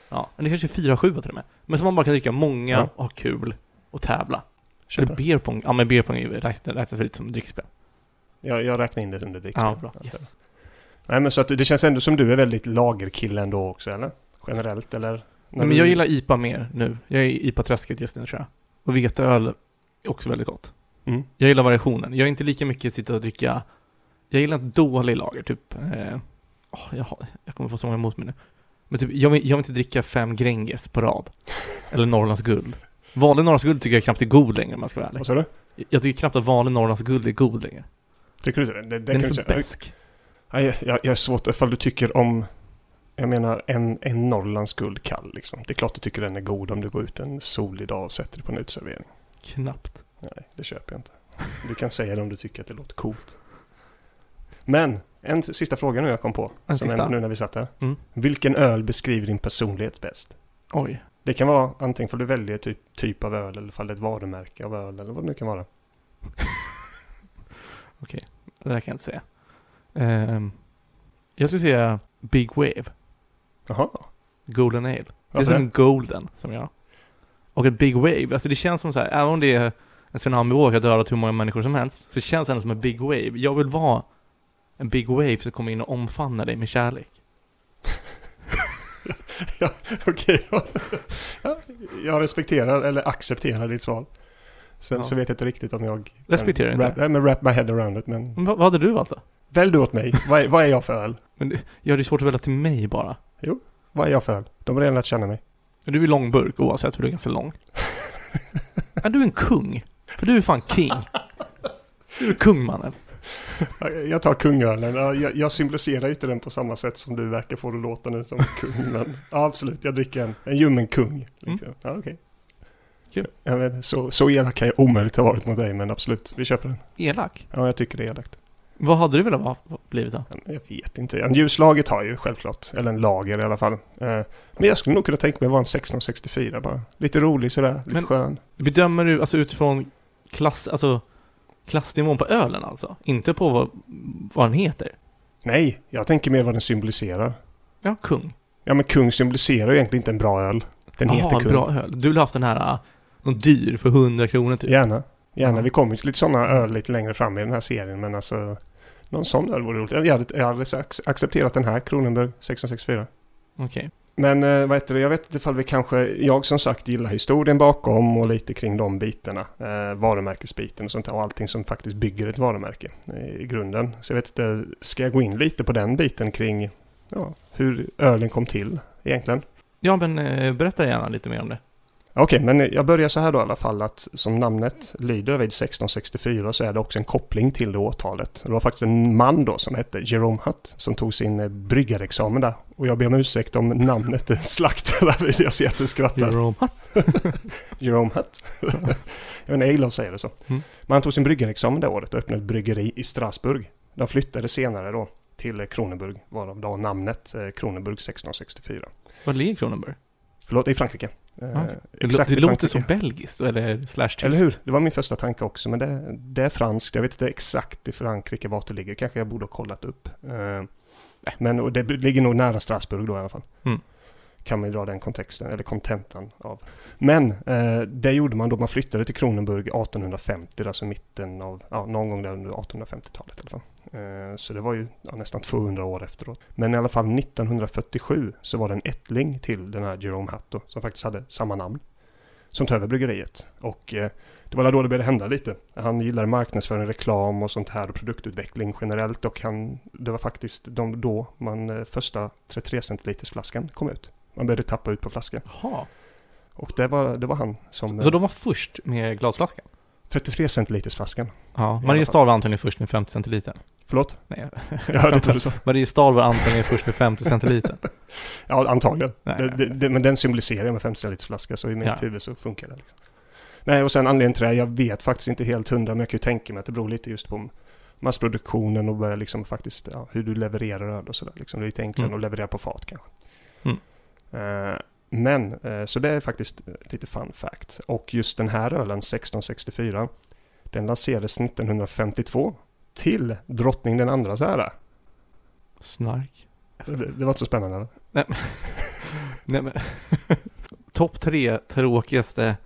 Ja, men det kanske är fyra sjua till och med. Men som man bara kan dricka många Ja. och ha kul och tävla. Köper Eller det. beer pong. Ja men beer pong är ju räknas för lite som drickspel. Jag, jag räknar in det under drickspel. Ja, bra. Yes. Nej men så att det känns ändå som du är väldigt lagerkille ändå också eller? Generellt eller? Nej, men jag gillar IPA mer nu. Jag är i IPA-träsket just nu tror jag. Och veteöl också väldigt gott. Mm. Jag gillar variationen. Jag är inte lika mycket sitta och dricka... Jag gillar inte dålig lager, typ... Eh, åh, jag, har, jag kommer få så många emot mig nu. Men typ, jag vill, jag vill inte dricka fem Gränges på rad. Eller Norrlands guld. Vanlig Norrlands guld tycker jag knappt är god längre om jag ska vara ärlig. Vad sa du? Jag tycker knappt att vanlig Norrlands guld är god längre. Tycker du det? det, det Den är för besk. Jag, jag, jag är svårt ifall du tycker om... Jag menar en, en Norrlands guld kall liksom. Det är klart du tycker den är god om du går ut en solig dag och sätter dig på en uteservering. Knappt. Nej, det köper jag inte. Du kan säga det om du tycker att det låter coolt. Men, en sista fråga nu jag kom på. En sista? är nu när vi satt här. Mm. Vilken öl beskriver din personlighet bäst? Oj. Det kan vara antingen för du väljer typ, typ av öl eller fall det är ett varumärke av öl eller vad det nu kan vara. Det där kan jag inte säga. Ehm, jag skulle säga Big Wave. Jaha, Golden Ale. Det är varför som det? en Golden som jag. Och ett Big Wave, alltså det känns som så här, även om det är en tsunamivåg har dödat hur många människor som helst, så känns det ändå som en Big Wave. Jag vill vara en Big Wave som kommer in och omfamnar dig med kärlek. Okej, ja. ja, jag respekterar eller accepterar ditt svar. Sen Ja. så vet jag inte riktigt om jag... Respekterar inte. Wrap, nej, men wrap my head around it, men... Men vad, hade du valt då? Välj du åt mig. Vad är, vad är jag för öl? Men ja, det är svårt att välja till mig bara. Vad är jag för öl? De har redan lärt känna mig. Du är långburk oavsett för du är ganska lång. Men du är en kung. För du är fan king. Du är kung mannen. Ja, Jag tar kungölen. Ja, Jag, jag symboliserar inte den på samma sätt som du verkar få det låta nu som kung. Men ja, absolut, jag dricker en, en ljummen kung. Liksom. Ja, okej. Kul. Jag vet, så, så elak kan jag omöjligt ha varit mot dig, men absolut, vi köper den. Elak. Ja, jag tycker det är elakt. Vad hade du velat vara blivit då? Jag vet inte. En ljuslager tar ju självklart. Eller en lager i alla fall. Eh, Men jag skulle nog kunna tänka mig att vara en 1664 bara. Lite rolig sådär, lite Men- skön. Bedömer du alltså utifrån klass, alltså klassnivån på ölen alltså? Inte på vad, vad den heter? Nej, jag tänker mer vad den symboliserar. Ja, kung. Ja men kung symboliserar ju egentligen inte en bra öl. Den heter Jaha, kung. bra öl. Du vill ha haft den här, äh, någon dyr för 100 kronor typ? Gärna. Gärna. Ja. Vi kommer ju till lite sådana öl lite längre fram i den här serien. Men alltså, någon sån öl vore roligt. Jag hade, jag hade ac- accepterat den här, Kronenberg 1664. Okej. Men eh, vad heter det, jag vet inte ifall vi kanske, jag som sagt gillar historien bakom och lite kring de bitarna. Eh, varumärkesbiten och sånt där och allting som faktiskt bygger ett varumärke eh, i grunden. Så jag vet inte, ska jag gå in lite på den biten kring ja, hur ölen kom till egentligen. Ja, men eh, berätta gärna lite mer om det. Okej, men jag börjar så här då i alla fall att som namnet lyder vid 1664 så är det också en koppling till det årtalet. Det var faktiskt en man då som hette Jerome Hutt som tog sin eh, bryggarexamen där. Och jag ber om ursäkt om namnet är slaktar vill jag se att du skrattar. Jerome Jerome Hutt. jag inte, jag gillar att säga det så. Mm. Men han tog sin bryggarexamen det året och öppnade ett bryggeri i Strasbourg. De flyttade senare då till Kronenburg, varav då namnet eh, Kronenburg 1664. Var ligger Kronenberg? Förlåt, i Frankrike. Eh, Ja, Det, exakt det i låter så belgiskt, eller slash tyskt. Eller hur? Det var min första tanke också, men det, det är franskt. Jag vet inte exakt i Frankrike vart det ligger. Kanske jag borde ha kollat upp. Eh, men det ligger nog nära Strasbourg då i alla fall. Mm. Kan man ju dra den kontexten, eller kontentan av. Men eh, det gjorde man då man flyttade till Kronenburg 1850, alltså mitten av, ja, någon gång där under 1850-talet i alla fall. Eh, så det var ju ja, nästan 200 år efteråt. Men i alla fall 1947 så var det en ättling till den här Jerome Hatt då, som faktiskt hade samma namn. Som tog över bryggeriet. Och eh, det var då det började hända lite. Han gillade marknadsföring, reklam och sånt här och produktutveckling generellt. Och han, det var faktiskt de, då man första 33 centiliters flaskan kom ut. Man började tappa ut på flaskan. Jaha. Och det var, det var han som... Så de var först med glasflaskan? 33 centiliters flaskan. Ja, Mariestad var antagligen först med 50 centiliter. Förlåt? Nej, Ja, det tror du så. Mariestad var antagligen först med 50 centiliter. Ja, antagligen. Nej, det, det, det, men den symboliserar med 50 centiliters flaska så i mitt Ja. huvud så funkar det. Liksom. Nej, och sen anledningen till det, jag vet faktiskt inte helt hundra, men jag kan ju tänka mig att det beror lite just på massproduktionen och liksom faktiskt ja, hur du levererar öl och sådär. Liksom, det är lite enklare Mm. att leverera på fat kanske. Mm. Eh, men, eh, så det är faktiskt lite fun fact. Och just den här ölen, 1664, den lanserades 1952 till drottning den andras ära. Snark. Det, det var inte så spännande. eller? Nej men. Topp tre tråkigaste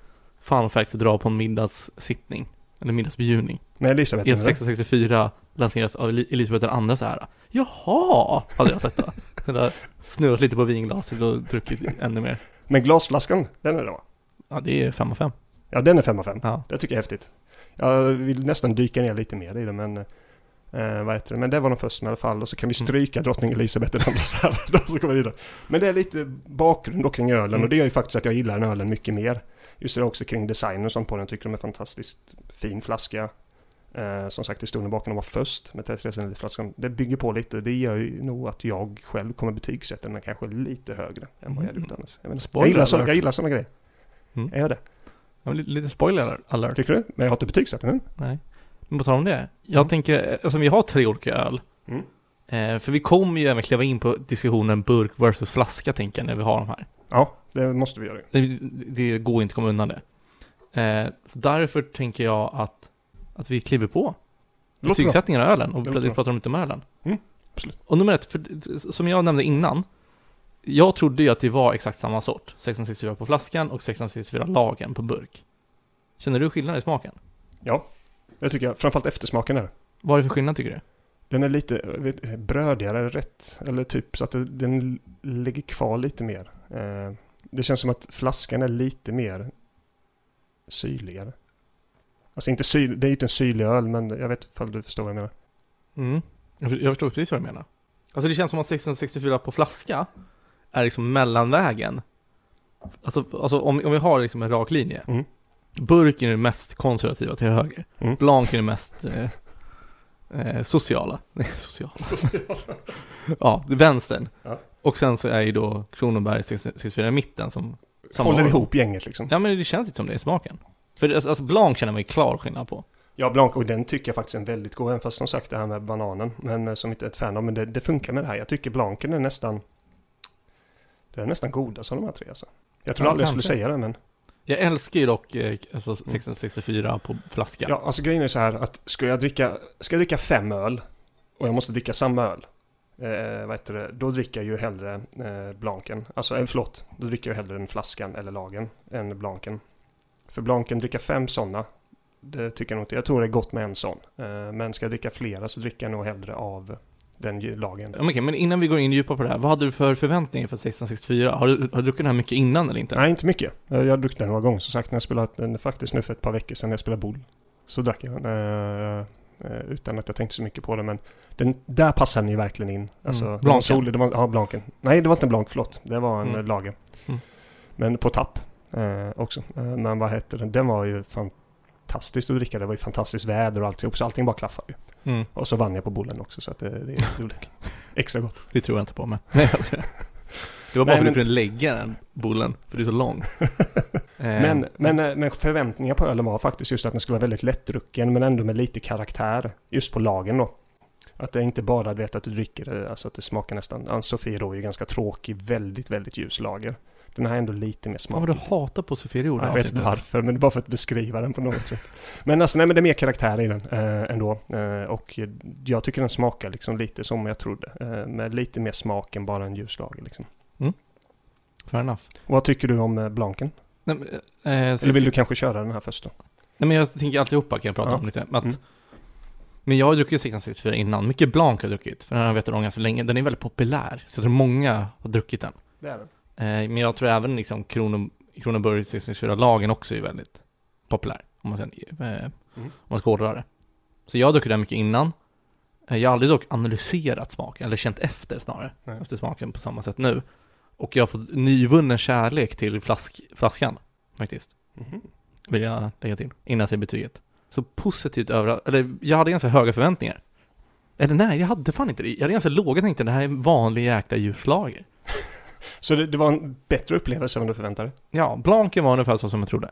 fun facts att dra på en middagssittning. Eller middagsbjudning. Med Elisabeth? E eller? 1664 lanseras av Eli- Elisabeth den andra så här. Jaha! Hade jag sett det. Snurrat lite på vinglaset och druckit ännu mer. Men glasflaskan, den är det va? Ja, det är 5 av 5. Ja, den är 5 av 5. Ja. Det tycker jag är häftigt. Jag vill nästan dyka ner lite mer i det, men... Eh, vad heter det? Men det var de första i alla fall. Och så kan vi Mm. stryka drottning Elisabeth den andra så här. Då så går vi vidare. Men det är lite bakgrund då kring ölen. Mm. Och det gör ju faktiskt att jag gillar den ölen mycket mer. Just det också kring designen och sånt på den. Jag tycker de är fantastiskt fin flaska. Eh, som sagt, historien bakom de var först med 33 centiliter flaskan. Det bygger på lite. Det gör ju nog att jag själv kommer betygsätta den kanske lite högre än vad jag hade gjort Mm. annars. Jag, inte. jag, gillar så, alert. jag gillar sådana grejer. Mm. Jag gör det. Ja, li- lite spoiler alert. Tycker du? Men jag har inte betygsatt den än. Nej. Men på tal om det. Jag Mm. tänker, alltså vi har tre olika öl. Mm. Eh, för vi kommer ju även kliva in på diskussionen burk versus flaska tänker jag när vi har de här. Ja, det måste vi göra. Det, det går inte att komma undan det. Eh, så därför tänker jag att, att vi kliver på betygsättningen av ölen och bra. pratar lite om ölen. Mm, absolut. Och nummer ett, för, som jag nämnde innan. Jag trodde ju att det var exakt samma sort. 1664 på flaskan och 1664 lagen på burk. Känner du skillnad i smaken? Ja, det tycker jag. Framförallt eftersmaken är det. Vad är det för skillnad tycker du? Den är lite brödigare, rätt? Eller typ så att den ligger kvar lite mer. Eh, det känns som att flaskan är lite mer syrligare. Alltså inte syl, det är ju inte en syrlig öl, men jag vet ifall du förstår vad jag menar. Mm. Jag för- jag förstår precis vad du menar. Alltså det känns som att 1664 på flaska är liksom mellanvägen. Alltså, alltså om, om vi har liksom en rak linje. Mm. Burken är det mest konservativa till höger. Mm. Blanc är det mest eh, eh, sociala. Nej, sociala. ja, vänstern. Ja. Och sen så är ju då Kronenberg 1664 i mitten som Håller ihop gänget liksom. Ja men det känns inte som det i smaken. För alltså, Blanc känner man ju klar skillnad på. Ja, Blanc, och den tycker jag faktiskt är en väldigt god, även fast som sagt det här med bananen, men eh, som inte är ett fan av, men det, det funkar med det här. Jag tycker Blancen är nästan, det är nästan godast av de här tre alltså. Jag tror Ja, aldrig jag skulle säga det, men Jag älskar ju dock eh, alltså 1664 på flaska. Ja, alltså grejen är så här att ska jag dricka, ska jag dricka fem öl och jag måste dricka samma öl, eh, vad heter det, då dricker jag ju hellre eh, Blanken. Alltså, eller förlåt, då dricker jag hellre den flaskan eller lagen än Blanken. För Blanken, dricka fem sådana, det tycker jag nog inte. Jag tror det är gott med en sån. Eh, men ska jag dricka flera så dricker jag nog hellre av den lagen. Okej, men innan vi går in djupare på det här, vad hade du för förväntningar för 1664? Har du, har du druckit den här mycket innan eller inte? Nej, inte mycket. Eh, Jag har druckit den några gånger som sagt när jag spelat den faktiskt nu för ett par veckor sedan när jag spelade boll. Så drack jag den. Eh, Eh, utan att jag tänkte så mycket på det. Men den, där passar den ju verkligen in. Alltså, Mm. det var Blanken. sol, det var, ja, Blanken. Nej, det var inte en Blank, förlåt. Det var en Mm. eh, lager. Mm. Men på tapp eh, också. Eh, men vad heter den? Den var ju fantastiskt att dricka. Det var ju fantastiskt väder och alltihop. Så allting bara klaffade ju. Mm. Och så vann jag på bollen också. Så att det, det gjorde extra gott. Det tror jag inte på men. Nej. Det var bara Nej, för att men- du kunde lägga den bullen, för det är så lång. Eh, Men, men, eh, men förväntningar på ölen var faktiskt just att den skulle vara väldigt lättdrucken men ändå med lite karaktär. Just på lagen då. Att det inte bara du vet att du dricker det, alltså att det smakar nästan, ja, Sofiero är ju ganska tråkig, väldigt, väldigt ljus lager. Den här är ändå lite mer Fan vad du smakig. hatar på Sofiero Ja, jag vet inte varför, men det är bara för att beskriva den på något sätt. Men alltså, nej men det är mer karaktär i den eh, ändå. Eh, och jag tycker den smakar liksom lite som jag trodde. Eh, med lite mer smak än bara en ljuslager liksom. Fair enough. Och vad tycker du om eh, Blanken? Nej, men, eh, så- Eller vill du kanske köra den här först då? Nej men jag tänker alltihopa kan jag prata Ja. om lite. Att, Mm. Men jag har druckit 1664 innan. Mycket Blanc har jag druckit. För den har jag vetat om ganska länge. Den är väldigt populär. Så jag tror många har druckit den. Det är den. Eh, men jag tror även liksom Krono, Kronoburg 1664-lagen också är väldigt populär. Om man, säger, eh, om man ska hårdra det. Så jag har druckit den mycket innan. Eh, jag har aldrig dock analyserat smaken, eller känt efter snarare. Nej. Efter smaken på samma sätt nu. Och jag har fått nyvunnen kärlek till flask, flaskan, faktiskt. Mhm. Vill jag lägga till, innan jag säger betyget. Så positivt över, eller jag hade ganska höga förväntningar. Eller nej, jag hade fan inte det. Jag hade ganska låga, tänkte det här är en vanlig jäkla ljuslager. Så det, det var en bättre upplevelse än du förväntade? Ja, Blanken var ungefär så som jag trodde.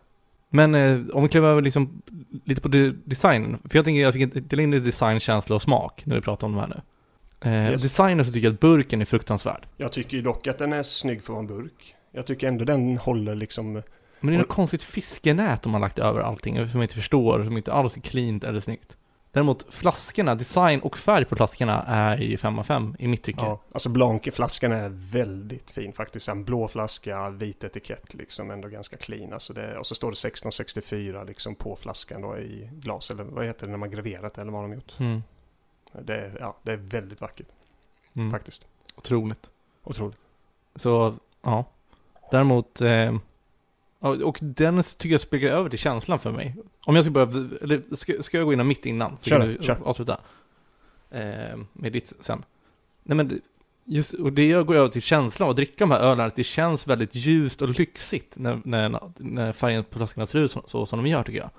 Men eh, om vi kliver över liksom lite på de- designen. För jag tänker jag fick till in i design, känsla och smak när vi pratar om de här nu. Eh, Yes. Designen så tycker jag att burken är fruktansvärd. Jag tycker dock att den är snygg för att vara en burk. Jag tycker ändå den håller liksom... Men det är något konstigt fiskenät de har lagt över allting som jag inte förstår, som inte alls är cleant eller snyggt. Däremot flaskorna, design och färg på flaskorna är i 5 av 5 i mitt tycke. Ja, alltså Blanc i flaskan är väldigt fin faktiskt. En blå flaska, vit etikett liksom, ändå ganska clean. Alltså det, och så står det 1664 liksom på flaskan då i glas, eller vad heter det när man graverat eller vad de gjort? Mm. Det, ja, det är väldigt vackert Mm. faktiskt. Otroligt. Otroligt. Så, ja. Däremot, eh, och den tycker jag speglar över till känslan för mig. Om jag ska börja, eller ska, ska jag gå in mitt innan? Så Kör kan du kör. avsluta. Eh, med ditt sen. Nej men, just, och det jag går över till känslan av att dricka de här ölarna, att det känns väldigt ljust och lyxigt när, när, när färgen på flaskorna ser ut så, så som de gör tycker jag.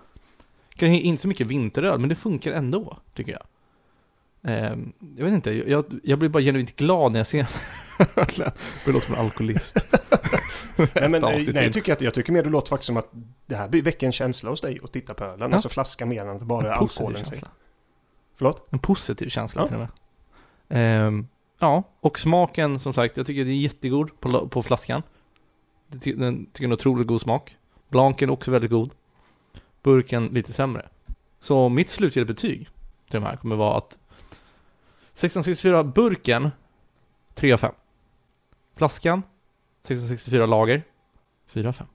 Kanske inte så mycket vinteröl, men det funkar ändå, tycker jag. Eh, jag vet inte, jag, jag blir bara genuint glad när jag ser ölen. Det låter som en alkoholist. Nej, men, eh, nej, jag tycker, att, jag tycker mer det låter faktiskt som att det här väcker en känsla hos dig att titta på ölen. Ja. Alltså flaskan mer än att bara alkoholen sig. känsla. Förlåt? En positiv känsla Ja. till och med. Ehm, ja, och smaken som sagt, jag tycker det är jättegod på, på flaskan. Den tycker jag är en otroligt god smak. Blanken är också väldigt god. Burken lite sämre. Så mitt slutliga betyg till de här kommer vara att 1664 burken 3 av 5. Flaskan 1664 lager 4 av 5.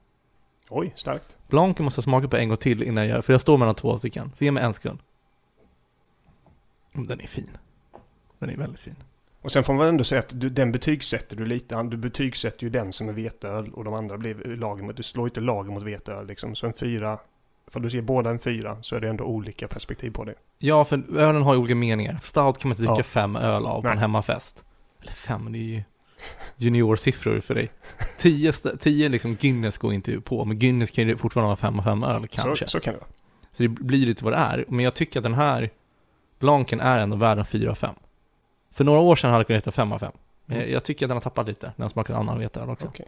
Oj, starkt. Blanken måste jag smaka på en gång till innan jag gör, för jag står mellan två stycken. Så ge mig en sekund. Den är fin. Den är väldigt fin. Och sen får man ändå säga att du, den betygsätter du lite. Du betygsätter ju den som är veteöl och de andra blir lager mot, du slår inte lager mot veteöl liksom. Så en fyra, för du ger båda en fyra så är det ändå olika perspektiv på det. Ja, för ölen har ju olika meningar. Stout kan man inte dricka Ja. fem öl av på en hemmafest. Eller fem, det är ju juniorsiffror för dig. Tio, tio liksom Guinness går inte på, men Guinness kan ju fortfarande vara fem av fem öl kanske. Så, så kan det vara. Så det blir lite vad det är. Men jag tycker att den här Blanken är ändå värd en 4 av 5. För några år sedan hade jag kunnat heta 5 av 5. Men jag, Mm. jag tycker att den har tappat lite när den smakar annan veteöl också. Okej.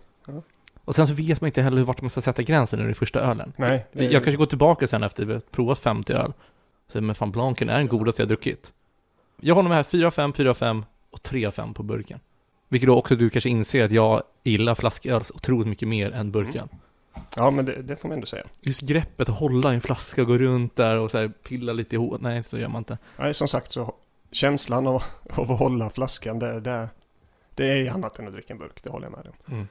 Och sen så vet man inte heller vart man ska sätta gränsen när det är första ölen. Nej. det- Jag kanske går tillbaka sen efter vi har provat 50 öl. Så men fan Blanken är den godaste jag druckit. Jag håller med här 4 av 5, 4 av 5 och 3 av 5 på burken. Vilket då också du kanske inser att jag gillar flasköl otroligt mycket mer än burken. Ja, men det, det får man ändå säga. Just greppet att hålla i en flaska och gå runt där och så här pilla lite i håret. Nej, så gör man inte. Nej, som sagt så känslan av, av att hålla flaskan, det, det, det är annat än att dricka en burk. Det håller jag med om. Eh,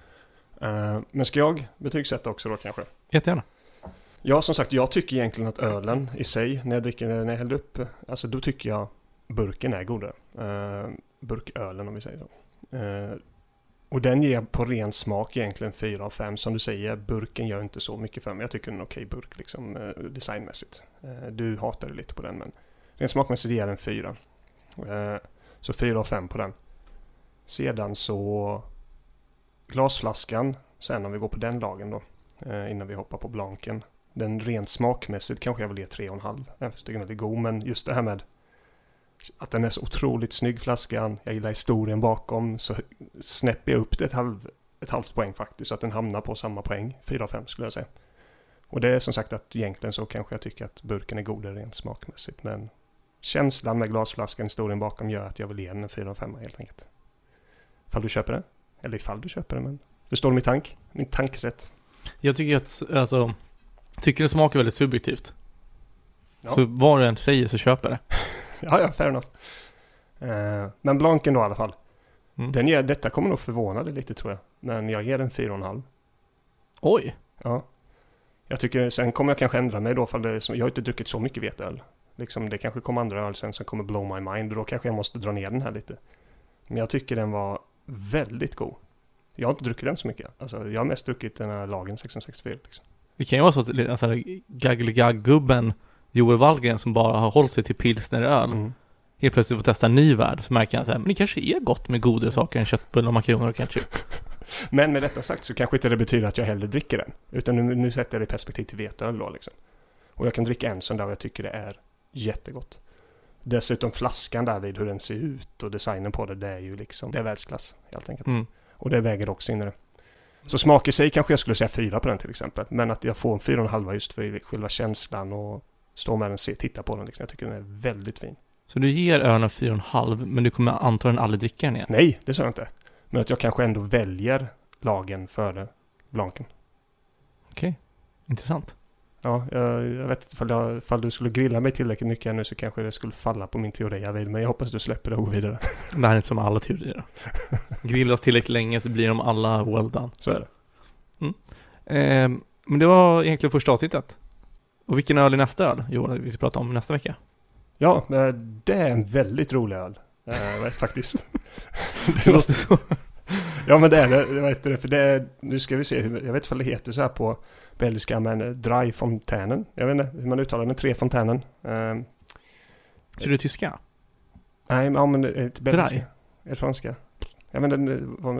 men ska jag betygsätta också då kanske? Jättegärna. Ja, som sagt, jag tycker egentligen att ölen i sig, när jag dricker, när jag häller upp, alltså då tycker jag burken är godare. Uh, burkölen om vi säger så. Eh, och den ger på ren smak egentligen 4 av 5. Som du säger, burken gör inte så mycket för mig. Jag tycker det är en okej burk liksom eh, designmässigt. Eh, du hatar det lite på den, men Rent smakmässigt ger jag en fyra. Eh, så fyra och fem på den. Sedan så glasflaskan, sen om vi går på den lagen då, eh, innan vi hoppar på blanken. Den rent smakmässigt kanske jag vill ge tre och en halv. Även fast jag tycker den är god, men just det här med att den är så otroligt snygg flaskan. Jag gillar historien bakom, så snäpper jag upp det ett, halv, ett halvt poäng faktiskt, så att den hamnar på samma poäng, 4 av 5 skulle jag säga. Och det är som sagt att egentligen så kanske jag tycker att burken är godare rent smakmässigt, men känslan med glasflaskan, historien bakom gör att jag vill ge den en 4 av 5 helt enkelt. Ifall du köper det, eller ifall du köper det, men förstår du min tank? Min tankesätt? Jag tycker att, alltså, tycker det smakar väldigt subjektivt. Ja. Så vad du än säger så köper det. ja, ja, fair enough. Eh, men Blanken då i alla fall. Mm. Den ger, detta kommer nog förvåna dig lite tror jag. Men jag ger den 4,5. Oj! Ja. Jag tycker, sen kommer jag kanske ändra mig då för det, jag har inte druckit så mycket veteöl. Liksom det kanske kommer andra öl sen som kommer blow my mind och då kanske jag måste dra ner den här lite. Men jag tycker den var väldigt god. Jag har inte druckit den så mycket. Alltså jag har mest druckit den här lagen 1664 liksom. Det kan ju vara så att alltså, gaggelig-gubben Joel Wallgren som bara har hållit sig till pilsneröl Mm. helt plötsligt får testa en ny värld så märker han så här, men det kanske är gott med godare saker än köttbullar, makaroner och ketchup. Men med detta sagt så kanske inte det betyder att jag hellre dricker den. Utan nu, nu sätter jag det i perspektiv till veteöl då liksom. Och jag kan dricka en sån där och jag tycker det är jättegott. Dessutom flaskan där vid hur den ser ut och designen på det, det är ju liksom, det är världsklass helt enkelt. Mm. Och det väger också in i det. Så smak i sig kanske jag skulle säga fyra på den till exempel. Men att jag får en fyra och en halva just för själva känslan och stå med den och se, titta på den liksom. Jag tycker den är väldigt fin. Så du ger ölen 4,5 men du kommer antagligen aldrig dricka den igen? Nej, det sa jag inte. Men att jag kanske ändå väljer lagen före Blanken. Intressant. Ja, jag, jag vet inte ifall, jag, ifall du skulle grilla mig tillräckligt mycket nu så kanske det skulle falla på min teori jag vill. Men jag hoppas du släpper det och går vidare. Det här är inte som alla teorier. Grillas tillräckligt länge så blir de alla well done. Så är det. Eh, men det var egentligen första avsnittet. Och vilken öl är nästa öl? Johan, vi ska prata om nästa vecka. Ja, men det är en väldigt rolig öl. Eh, faktiskt. Det låter så. Ja men det är det, vet det, för det är, nu ska vi se, hur- jag vet inte om det heter så här på belgiska, men Dry Fontänen. Jag vet inte hur man uttalar den, Tre Fontänen. Eh, Så det är tyska? nej, men, ja, men det är inte belgiska. Dry? Är det franska? Jag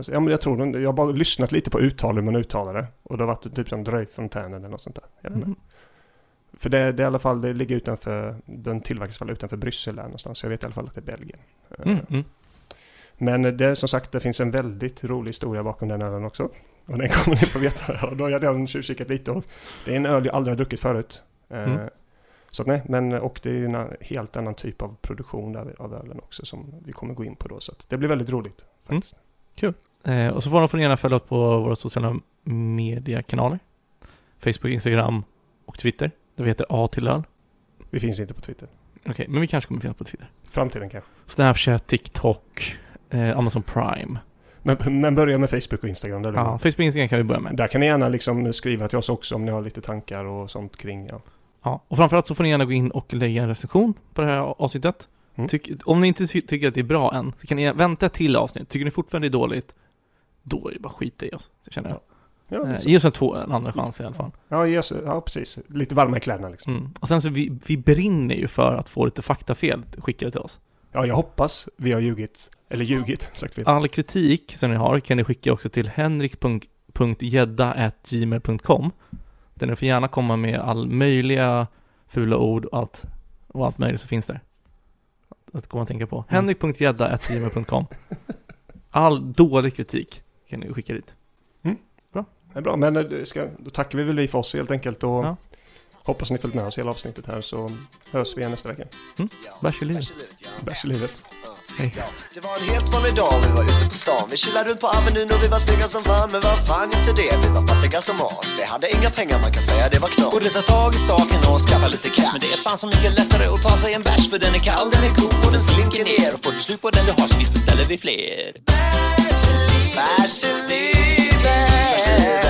säger. Ja men jag tror den, jag har bara lyssnat lite på uttal hur man uttalar det. Och det har varit typ som Dry Fontänen eller något sånt där. Jag vet inte. Mm. För det, det är i alla fall, det ligger utanför, den tillverkas väl utanför Bryssel där någonstans. Så jag vet i alla fall att det är Belgien. Mm, mm. Men det som sagt, det finns en väldigt rolig historia bakom den ölen också. Och den kommer ni få veta. Och då har jag redan tjuvkikat lite. Och det är en öl jag aldrig har druckit förut. Eh, Mm. Så nej, men och det är en helt annan typ av produktion där, av ölen också som vi kommer gå in på då. Så det blir väldigt roligt faktiskt. Eh, och så får de gärna följa oss på våra sociala mediekanaler. Facebook, Instagram och Twitter. Där vi heter A till öl. Vi finns inte på Twitter. Okej, men vi kanske kommer finnas på Twitter. Framtiden kanske. Snapchat, TikTok, eh, Amazon Prime. Men, men börja med Facebook och Instagram. Där, Ja, går. Facebook och Instagram kan vi börja med. där kan ni gärna liksom skriva till oss också om ni har lite tankar och sånt kring. Ja. Ja, och framförallt så får ni gärna gå in och lägga en recension på det här avsnittet. Mm. Tyck, om ni inte ty tycker att det är bra än, så kan ni vänta till avsnitt. Tycker ni fortfarande det är dåligt, då är det bara skita i oss, det känner jag. Ja, Eh, ge oss en, två, en andra chans i alla fall. ja, yes, ja, precis. Lite varma i kläderna liksom. Mm. Och sen så vi, vi brinner ju för att få lite faktafel skickade till oss. Ja, jag hoppas vi har ljugit. Eller ljugit, sagt fel. All kritik som ni har kan ni skicka också till henrik.gedda.gmail.com Där ni får gärna komma med all möjliga fula ord och allt, och allt möjligt som finns där. Att komma och tänka på. Mm. henrik.gedda.gmail.com All dålig kritik kan ni skicka dit. Det är bra, men eh, ska, då tackar vi väl vi för oss helt enkelt och Ja. Hoppas ni följt med oss hela avsnittet här så hörs vi igen nästa vecka. Mm. Bärs i livet. Bärs i livet. Hej. Det var en helt vanlig dag, vi var ute på stan Vi chillade runt på Avenyn och vi var snygga som fan Men vad fan inte det, vi var fattiga som as Vi hade inga pengar, man kan säga det var knas Borde ta tag i saken och skaffa lite cash Men det är fan så mycket lättare att ta sig en bärs För den är kall, den är god och den slinker ner Och får du slut på den du har så visst beställer vi fler Värst i livet. Bärs i livet